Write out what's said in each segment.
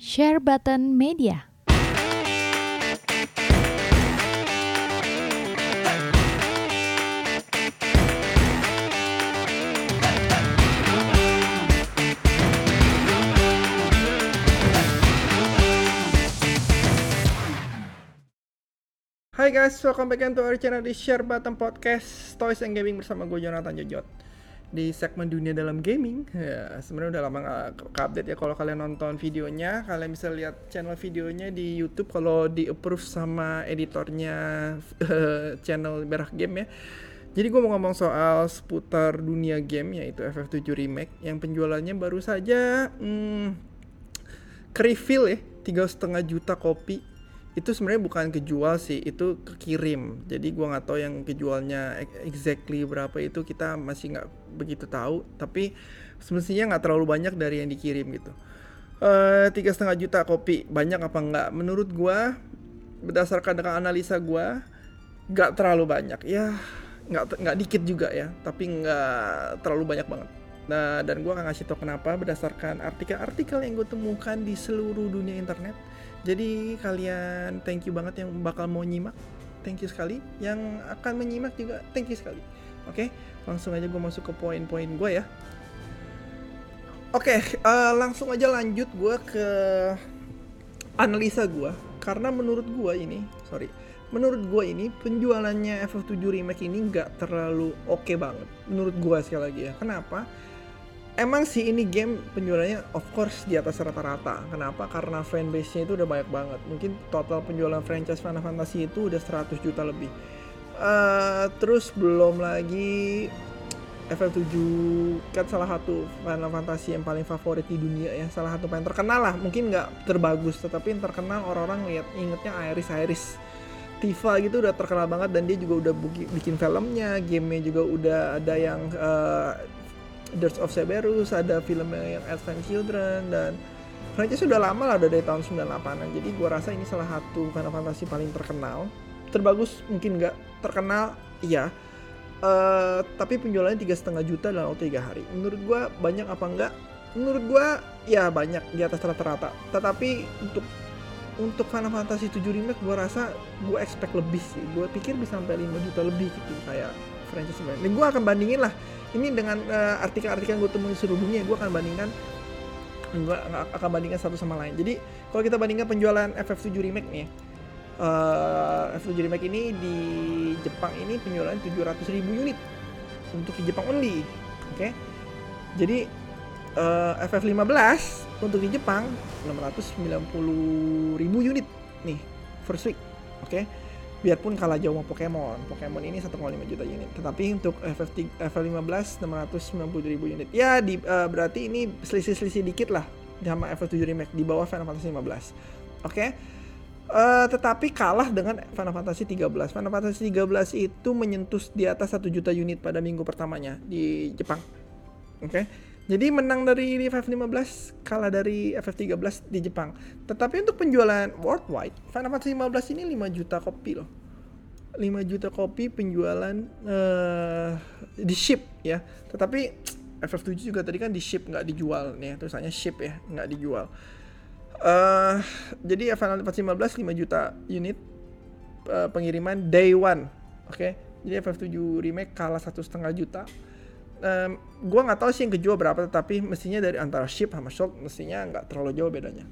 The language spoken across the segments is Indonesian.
Share Button Media. Hai guys, welcome back to our channel di Share Button Podcast Toys and Gaming bersama gue Jonathan Jojot Di segmen dunia dalam gaming. Ya, Sebenarnya udah lama gak update ya. Kalau kalian nonton videonya, kalian bisa lihat channel videonya di Youtube Kalau di approve sama editornya eh, channel Berak Game ya. Jadi gue mau ngomong soal seputar dunia game yaitu FF7 Remake. Yang penjualannya baru saja hmm, ke ya tiga setengah juta kopi itu sebenarnya bukan kejual sih itu kekirim. Jadi gua nggak tahu yang kejualnya exactly berapa itu kita masih nggak begitu tahu. Tapi semestinya nggak terlalu banyak dari yang dikirim gitu. Eh, tiga setengah juta kopi banyak apa nggak? Menurut gua berdasarkan dengan analisa gua nggak terlalu banyak. Ya nggak nggak dikit juga ya tapi nggak terlalu banyak banget Nah, dan gue akan ngasih tau kenapa berdasarkan artikel-artikel yang gue temukan di seluruh dunia internet. Jadi kalian thank you banget yang bakal mau nyimak, thank you sekali. Yang akan menyimak juga thank you sekali. Oke, langsung aja gue masuk ke poin-poin gue ya. Oke, eh, langsung aja lanjut gue ke analisa gue. Karena menurut gue ini, sorry, menurut gue ini penjualannya FF7 Remake ini nggak terlalu oke banget. Menurut gue sekali lagi ya. Kenapa? Emang sih ini game penjualannya of course di atas rata-rata. Kenapa? Karena fanbase-nya itu udah banyak banget. Mungkin total penjualan franchise Final Fantasy itu udah 100 juta lebih. Eh, terus belum lagi FF7 kan salah satu Final Fantasy yang paling favorit di dunia ya. Salah satu paling terkenal lah. Mungkin nggak terbagus, tetapi yang terkenal orang-orang lihat ingetnya Iris Iris. Tifa gitu udah terkenal banget dan dia juga udah bikin filmnya, gamenya juga udah ada yang eh, Dirge of Cerberus, ada filmnya yang Advent Children dan franchise sudah lama lah udah dari tahun 98an. Jadi gua rasa ini salah satu Final Fantasy paling terkenal. Terbagus mungkin nggak, terkenal iya. Eh, tapi penjualannya tiga setengah juta dalam waktu tiga hari. Menurut gua banyak apa enggak? Menurut gua ya banyak di atas rata-rata. Tetapi untuk untuk Final Fantasy 7 Remake gua rasa gua expect lebih sih. Gua pikir bisa sampai 5 juta lebih gitu kayak franchise sebelumnya. Dan gua akan bandingin lah ini dengan eh, artikel-artikel yang gue temuin dunia gue akan bandingkan gue akan bandingkan satu sama lain jadi kalau kita bandingkan penjualan FF7 remake nih eh, FF7 remake ini di Jepang ini penjualan 700 ribu unit untuk di Jepang only oke jadi eh, FF15 untuk di Jepang 690 ribu unit nih first week oke biarpun kalah jauh sama Pokemon. Pokemon ini 1,5 juta unit. Tetapi untuk FF FF15 690 ribu unit. Ya di eh, berarti ini selisih-selisih dikit lah sama FF7 remake di bawah Final Fantasy 15. Oke. Eh, tetapi kalah dengan Final Fantasy 13. Final Fantasy 13 itu menyentuh di atas 1 juta unit pada minggu pertamanya di Jepang. Oke. Jadi menang dari FF15 kalah dari FF13 di Jepang. Tetapi untuk penjualan worldwide, Final Fantasy 15 ini 5 juta kopi loh. 5 juta kopi penjualan eh di ship ya. Tetapi FF7 juga tadi kan di ship nggak dijual nih, tulisannya ship ya, nggak dijual. eh jadi Final Fantasy 15 5 juta unit eh, pengiriman day one. Oke. Jadi FF7 remake kalah satu setengah juta Em, gua nggak tahu sih yang kejual berapa tetapi mestinya dari antara ship sama shop mestinya nggak terlalu jauh bedanya.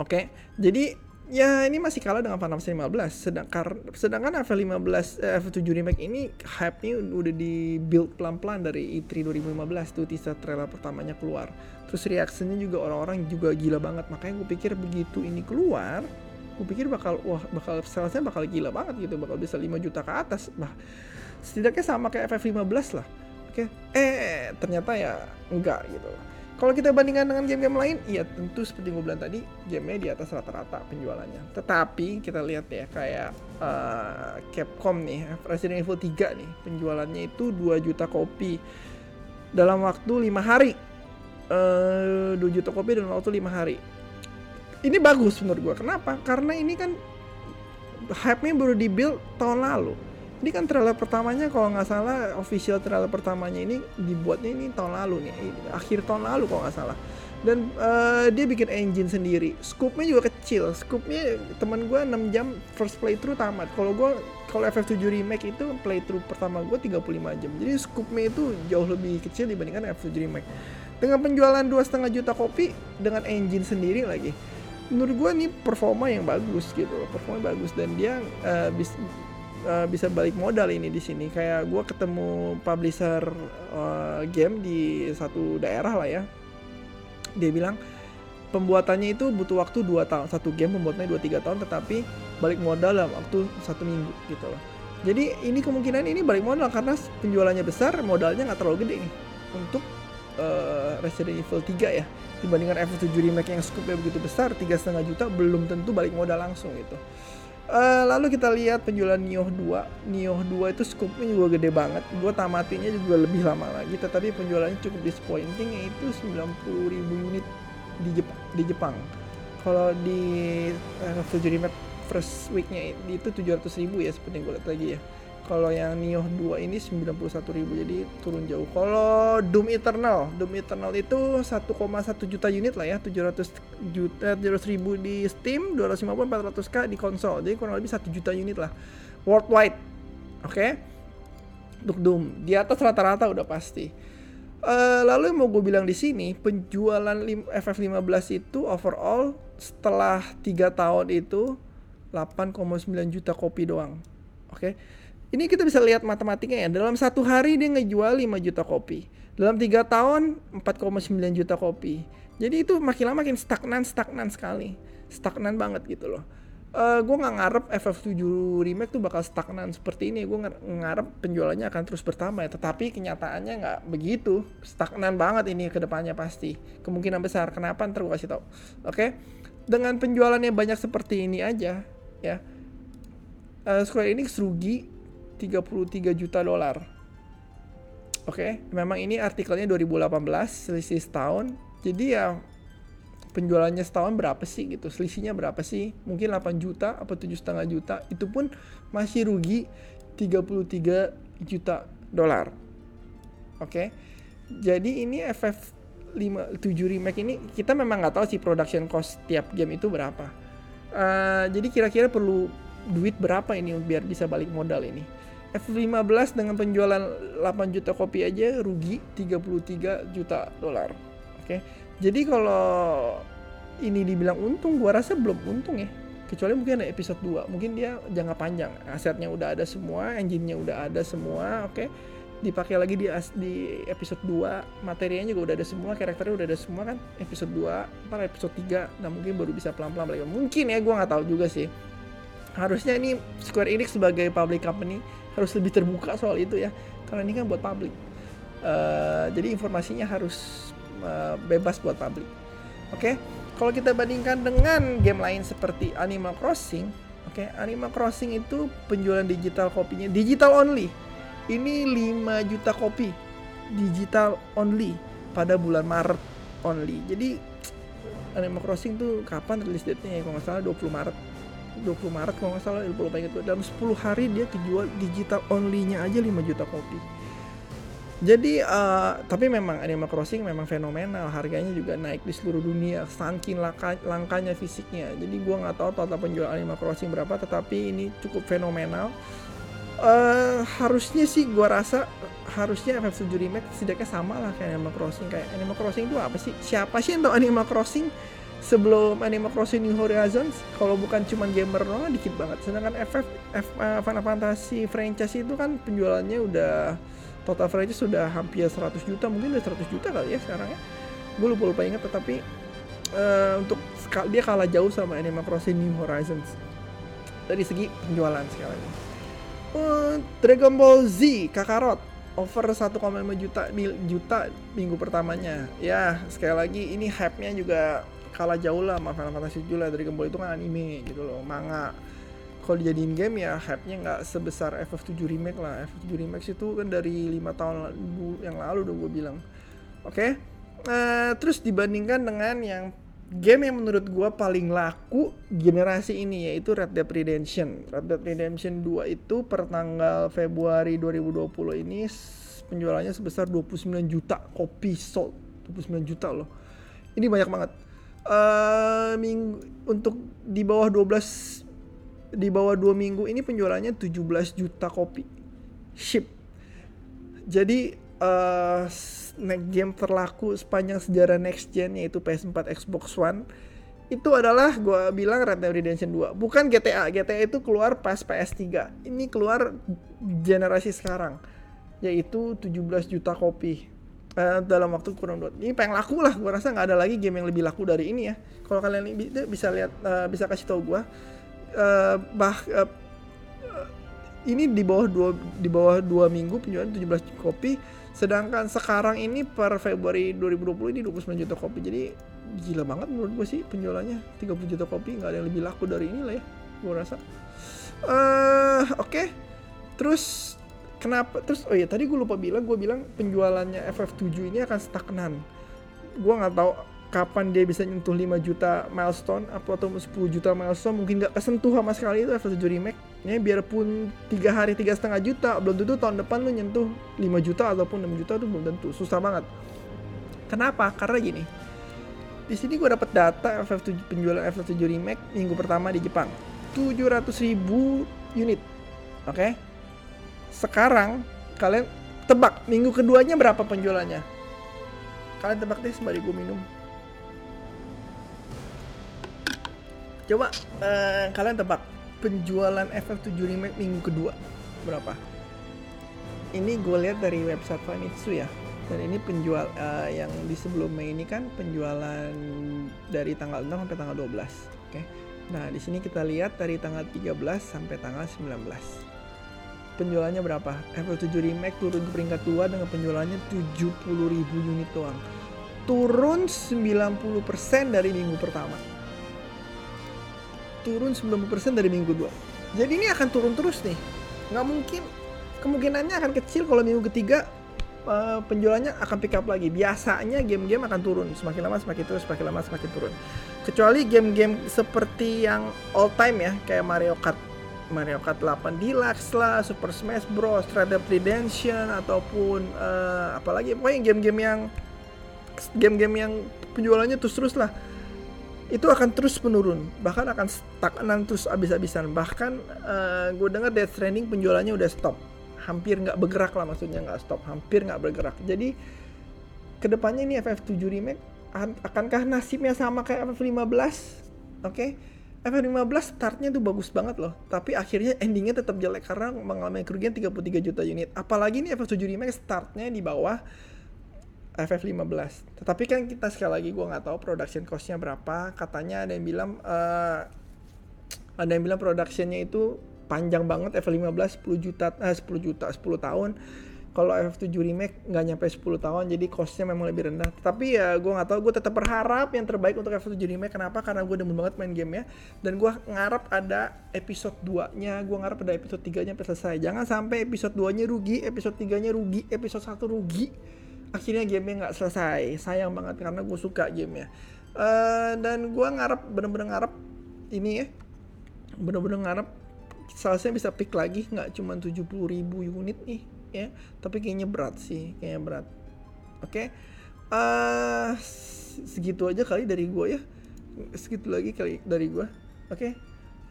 Oke jadi ya ini masih kalah dengan Final Fantasy 15 sedangkan sedangkan FF15 eh, FF7 remake ini hype-nya udah di build pelan-pelan dari E E3 2015 tuh teaser trailer pertamanya keluar. Terus reaksinya juga orang-orang juga gila banget makanya gue pikir begitu ini keluar gue pikir bakal wah bakal salesnya bakal gila banget gitu bakal bisa 5 juta ke atas. Bah setidaknya sama kayak FF15 lah Eh ternyata ya enggak gitu. Kalau kita bandingkan dengan game-game lain, iya tentu seperti gue bilang tadi, gamenya di atas rata-rata penjualannya. Tetapi kita lihat ya kayak eh, Capcom nih, Resident Evil 3 nih, penjualannya itu 2 juta kopi dalam waktu lima hari. Eh 2 juta kopi dalam waktu lima hari. Ini bagus menurut gue. Kenapa? Karena ini kan hype-nya baru di-build tahun lalu ini kan trailer pertamanya kalau nggak salah official trailer pertamanya ini dibuatnya ini tahun lalu nih akhir tahun lalu kalau nggak salah. Dan uh, dia bikin engine sendiri. Scoopnya juga kecil. Scoopnya teman gue 6 jam first playthrough tamat. Kalau gue kalau FF7 remake itu playthrough pertama gue 35 jam. Jadi scoopnya itu jauh lebih kecil dibandingkan FF7 remake. Dengan penjualan dua setengah juta kopi dengan engine sendiri lagi menurut gue ini performa yang bagus gitu. Performa bagus dan dia uh, bis, uh, bisa balik modal ini di sini. Kayak gue ketemu publisher uh, game di satu daerah lah ya. Dia bilang pembuatannya itu butuh waktu 2 tahun satu game pembuatannya 2-3 tahun tetapi balik modal dalam waktu satu minggu gitu loh. Jadi ini kemungkinan ini balik modal karena penjualannya besar modalnya nggak terlalu gede nih untuk uh, Resident Evil 3 ya. Dibandingkan FF7 remake yang scoopnya begitu besar tiga setengah juta belum tentu balik modal langsung gitu Uh, lalu kita lihat penjualan Nioh 2 Nioh 2 itu scoopnya juga gede banget. Gue tamatinya juga lebih lama lagi tetapi penjualannya cukup disappointing yaitu 90 ribu unit di Jepang, di Jepang. kalau di uh, Fuji Remake first weeknya itu 700 ribu ya seperti yang gue lihat lagi ya kalau yang Nioh 2 ini 91.000 jadi turun jauh. Kalau Doom Eternal, Doom Eternal itu 1,1 juta unit lah ya, 700 juta 700 ribu di Steam, 250 400k di konsol. Jadi kurang lebih 1 juta unit lah worldwide. Oke. Okay? Untuk Doom di atas rata-rata udah pasti. Uh, lalu yang mau gue bilang di sini penjualan FF15 itu overall setelah 3 tahun itu 8,9 juta kopi doang. Oke. Okay? Ini kita bisa lihat matematikanya ya. Dalam satu hari dia ngejual 5 juta kopi. Dalam tiga tahun 4,9 juta kopi. Jadi itu makin lama makin stagnan stagnan sekali. Stagnan banget gitu loh. Uh, gue nggak ngarep FF7 remake tuh bakal stagnan seperti ini. Gue ngarep penjualannya akan terus bertambah ya. Tetapi kenyataannya nggak begitu. Stagnan banget ini ke depannya pasti. Kemungkinan besar. Kenapa? Ntar gue kasih tau. Oke. Okay? Dengan penjualannya banyak seperti ini aja ya. Uh, Square Enix rugi 33 juta dolar. Oke, okay? memang ini artikelnya 2018, selisih setahun. Jadi ya penjualannya setahun berapa sih gitu? Selisihnya berapa sih? Mungkin 8 juta apa tujuh setengah juta. Itu pun masih rugi 33 juta dolar. Oke. Okay? Jadi ini FF 5 7 remake ini kita memang nggak tahu sih production cost tiap game itu berapa. Uh, jadi kira-kira perlu duit berapa ini biar bisa balik modal ini? F15 dengan penjualan 8 juta kopi aja rugi 33 juta dolar. Oke. Okay? Jadi kalau ini dibilang untung, gua rasa belum untung ya. Kecuali mungkin ada episode 2. Mungkin dia jangka panjang. Asetnya udah ada semua, engine-nya udah ada semua, oke. Okay? Dipakai lagi di di episode 2, materinya juga udah ada semua, karakternya udah ada semua kan. Episode 2, ntar episode 3, nah mungkin baru bisa pelan-pelan balik. Mungkin ya, gua nggak tahu juga sih. Harusnya ini Square Enix sebagai public company harus lebih terbuka soal itu ya. Karena ini kan buat publik. Uh, jadi informasinya harus uh, bebas buat publik. Oke? Okay? kalau kita bandingkan dengan game lain seperti Animal Crossing oke? Okay? Animal Crossing itu penjualan digital kopinya digital only. Ini 5 juta kopi digital only pada bulan Maret only. Jadi Animal Crossing tuh kapan rilis date-nya ya? Kalau nggak salah 20 Maret 20 Maret kalau nggak salah lupa ingat dalam 10 hari dia kejual digital only-nya aja 5 juta kopi. Jadi uh, tapi memang Animal Crossing memang fenomenal harganya juga naik di seluruh dunia saking langka, langkanya fisiknya. Jadi gua nggak tahu total penjualan Animal Crossing berapa tetapi ini cukup fenomenal. Uh, harusnya sih gua rasa harusnya FF7 remake setidaknya sama lah kayak Animal Crossing. Kayak Animal Crossing itu apa sih? Siapa sih yang tahu Animal Crossing sebelum Animal Crossing New Horizons kalau bukan cuma gamer doang dikit banget. Sedangkan FF F, uh, Final Fantasy franchise itu kan penjualannya udah total franchise sudah hampir 100 juta mungkin udah 100 juta kali ya sekarang ya. Gue lupa lupa ingat tetapi uh, untuk dia kalah jauh sama Animal Crossing New Horizons. Dari segi penjualan sekali lagi. Uh, Dragon Ball Z Kakarot over 1,5 juta juta minggu pertamanya. Ya sekali lagi ini hype-nya juga kalah jauh lah sama Final Fantasy 7 lah Dragon Ball itu kan anime gitu loh manga. Kalau dijadiin game ya hype-nya nggak sebesar FF7 remake lah. FF7 remake itu kan dari lima tahun yang lalu udah gue bilang. Oke? Okay? uh, eh, terus dibandingkan dengan yang game yang menurut gue paling laku generasi ini yaitu Red Dead Redemption. Red Dead Redemption 2 itu per tanggal Februari 2020 ini penjualannya sebesar 29 juta kopi sold. 29 juta loh. Ini banyak banget. Eh minggu untuk di bawah 12 di bawah 2 minggu ini penjualannya 17 juta kopi. Ship. Jadi eh next game terlaku sepanjang sejarah next gen yaitu PS4 Xbox One. Itu adalah gue bilang Red Dead Redemption 2 bukan GTA GTA itu keluar pas PS3 ini keluar generasi sekarang yaitu 17 juta kopi uh, dalam waktu kurang dua ini paling laku lah. Gue rasa nggak ada lagi game yang lebih laku dari ini ya. Kalau kalian bisa lihat uh, bisa kasih tau gue uh, bah uh, ini di bawah dua di bawah dua minggu penjualan 17 kopi sedangkan sekarang ini per Februari 2020 ini 29 juta kopi. Jadi gila banget menurut gue sih penjualannya. 30 juta kopi nggak ada yang lebih laku dari ini lah ya gue rasa. Uh, oke. Okay. terus kenapa? Terus oh ya tadi gue lupa bilang gue bilang penjualannya FF7 ini akan stagnan gue nggak tahu kapan dia bisa nyentuh 5 juta milestone atau 10 juta milestone. Mungkin nggak kesentuh sama sekali itu FF7 remake ya biarpun tiga hari tiga setengah juta belum tentu tahun depan lu nyentuh 5 juta ataupun 6 juta itu belum tentu. Susah banget. Kenapa? Karena gini. Di sini gue dapat data FF7 penjualan FF7 remake minggu pertama di Jepang. 700 ribu unit. Oke? okay? Sekarang kalian tebak minggu keduanya berapa penjualannya kalian tebak deh sembari gue minum Coba uh, kalian tebak penjualan FF7 Remake minggu kedua berapa? Ini gue lihat dari website Famitsu ya. Dan ini penjual uh, yang di sebelumnya ini kan penjualan dari tanggal 6 sampai tanggal 12. Oke. Okay? Nah, di sini kita lihat dari tanggal 13 sampai tanggal 19. Penjualannya berapa? FF7 Remake turun ke peringkat 2 dengan penjualannya 70.000 unit doang. Turun 90% dari minggu pertama. Turun 90% dari minggu 2 jadi ini akan turun terus nih. Nggak mungkin. Kemungkinannya akan kecil kalau minggu ketiga uh, penjualannya akan pick up lagi. Biasanya game-game akan turun. Semakin lama semakin turun semakin lama semakin turun. Kecuali game-game seperti yang all time ya kayak Mario Kart Mario Kart 8 Deluxe lah, Super Smash Bros, Red Dead Redemption ataupun uh, apalagi pokoknya game-game yang game-game yang penjualannya terus-terus lah. Itu akan terus menurun bahkan akan stagnan terus abis-abisan. Bahkan uh, gue dengar Death Stranding penjualannya udah stop. Hampir nggak bergerak lah maksudnya nggak stop hampir nggak bergerak. Jadi ke depannya ini FF7 remake akankah nasibnya sama kayak FF15 oke? okay? FF15 startnya tuh bagus banget loh. Tapi akhirnya endingnya tetap jelek karena mengalami kerugian 33 juta unit. Apalagi ini FF7 remake startnya di bawah FF15 tetapi kan kita sekali lagi gue nggak tahu production costnya berapa. Katanya ada yang bilang uh, ada yang bilang productionnya itu panjang banget. F15 10 juta eh, 10 juta 10 tahun kalau FF7 remake nggak nyampe 10 tahun jadi costnya memang lebih rendah. Tapi ya gue nggak tahu gue tetap berharap yang terbaik untuk FF7 remake kenapa? Karena gue demen banget main game ya dan gue ngarap ada episode 2 nya gue ngarap ada episode 3 nya selesai. Jangan sampai episode 2 nya rugi episode 3 nya rugi episode 1 rugi. Akhirnya gamenya nggak selesai. Sayang banget karena gue suka gamenya. Uh, dan gue ngarep bener-bener ngarep ini ya. Bener-bener ngarep salesnya bisa pick lagi nggak cuma 70 ribu unit nih ya. Tapi kayaknya berat sih kayaknya berat. Oke okay? uh, eh, segitu aja kali dari gue ya. Segitu lagi kali dari gue oke okay?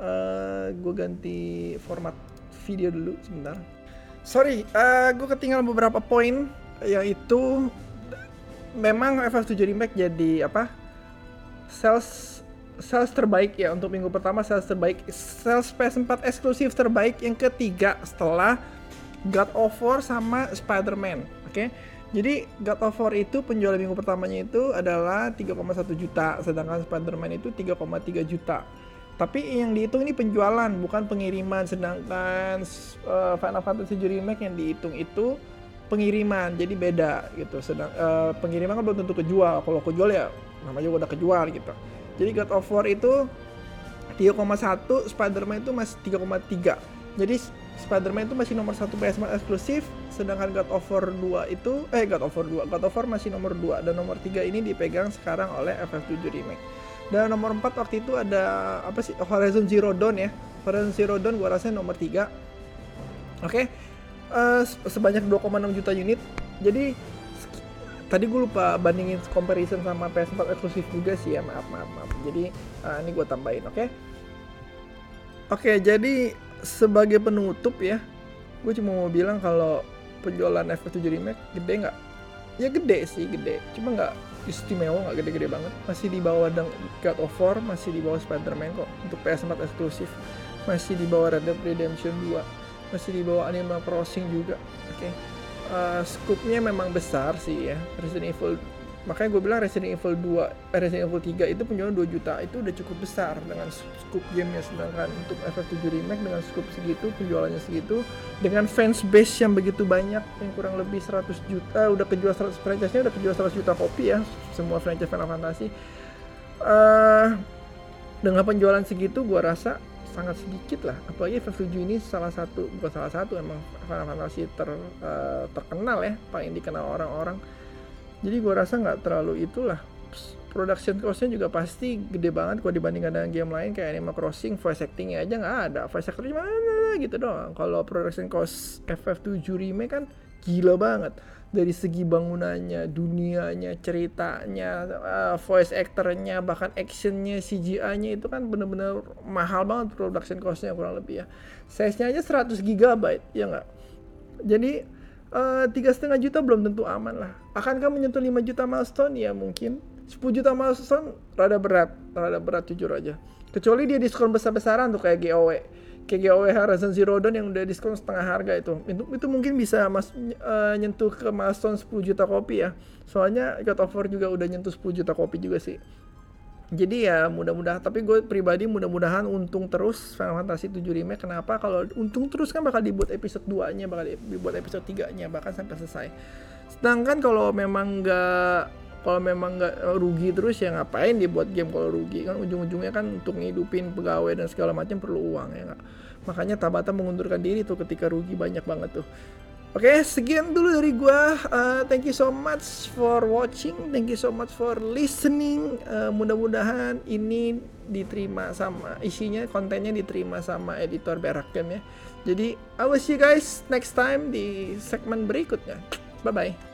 uh, eh, gue ganti format video dulu sebentar. Sorry uh, gue ketinggalan beberapa poin yaitu memang FF7 Remake jadi apa? Sales sales terbaik ya untuk minggu pertama sales terbaik. Sales PS4 eksklusif terbaik yang ketiga setelah God of War sama Spider-Man oke? Okay? jadi God of War itu penjualan minggu pertamanya itu adalah 3,1 juta sedangkan Spider-Man itu 3,3 juta. Tapi yang dihitung ini penjualan bukan pengiriman. Sedangkan uh, Final Fantasy Remake yang dihitung itu pengiriman jadi beda gitu. Sedang uh, pengiriman kan belum tentu kejual. Kalau kejual ya namanya udah kejual gitu. Jadi God of War itu 3,1 Spider-Man itu masih 3,3 jadi Spider-Man itu masih nomor satu PS4 eksklusif sedangkan God of War 2 itu eh God of War 2 God of War masih nomor 2 dan nomor 3 ini dipegang sekarang oleh FF7 Remake dan nomor 4 waktu itu ada apa sih Horizon Zero Dawn ya Horizon Zero Dawn gua rasa nomor 3 oke okay? uh, sebanyak 2,6 juta unit. Jadi tadi gue lupa bandingin comparison sama PS4 eksklusif juga sih ya maaf maaf maaf jadi uh, ini gue tambahin oke okay? oke okay, jadi sebagai penutup ya gue cuma mau bilang kalau penjualan FF7 remake gede nggak? Ya gede sih gede. Cuma nggak istimewa nggak gede-gede banget. Masih di bawah God of War masih di bawah Spider-Man kok. Untuk PS4 eksklusif. Masih di bawah Red Dead Redemption 2 masih di bawah Animal Crossing juga oke. Okay? uh, scoopnya memang besar sih ya. Resident Evil makanya gue bilang Resident Evil 2 eh, Resident Evil 3 itu penjualan 2 juta itu udah cukup besar dengan scoop gamenya. Sedangkan untuk FF7 remake dengan scoop segitu penjualannya segitu dengan fans base yang begitu banyak yang kurang lebih 100 juta udah kejual 100 franchise-nya udah kejual 100 juta kopi ya semua franchise Final Fantasy. Uh, dengan penjualan segitu gue rasa sangat sedikit lah. Apalagi FF7 ini salah satu bukan salah satu emang Final Fantasy ter, uh, terkenal ya paling dikenal orang-orang jadi gue rasa nggak terlalu itulah production costnya juga pasti gede banget kalau dibandingkan dengan game lain kayak Animal Crossing voice actingnya aja nggak ada voice actor mana gitu doang kalau production cost FF7 remake kan gila banget dari segi bangunannya, dunianya, ceritanya, uh, voice actornya, bahkan actionnya, CGI-nya itu kan bener-bener mahal banget production cost-nya kurang lebih ya. Size-nya aja 100 GB ya nggak? Jadi eh, tiga setengah juta belum tentu aman lah. Akankah menyentuh 5 juta milestone? Ya mungkin. 10 juta milestone rada berat, rada berat jujur aja. Kecuali dia diskon besar-besaran tuh kayak GOW KGOW Horizon Zero Dawn yang udah diskon setengah harga itu itu, itu mungkin bisa mas uh, nyentuh ke milestone 10 juta kopi ya soalnya God of War juga udah nyentuh 10 juta kopi juga sih jadi ya mudah-mudahan tapi gue pribadi mudah-mudahan untung terus Final Fantasy 7 Remake. Kenapa? Kalau untung terus kan bakal dibuat episode 2 nya bakal dibuat episode 3 nya bahkan sampai selesai. Sedangkan kalau memang nggak kalau memang nggak rugi terus ya ngapain dibuat game kalau rugi? Kan ujung-ujungnya kan untuk ngidupin pegawai dan segala macam perlu uang ya gak? makanya Tabata mengundurkan diri tuh ketika rugi banyak banget tuh Oke, okay, sekian dulu dari gua. Uh, thank you so much for watching. Thank you so much for listening. Uh, mudah-mudahan ini diterima sama isinya, kontennya diterima sama editor Berakem ya. Jadi, I will see you guys next time di segmen berikutnya. Bye bye.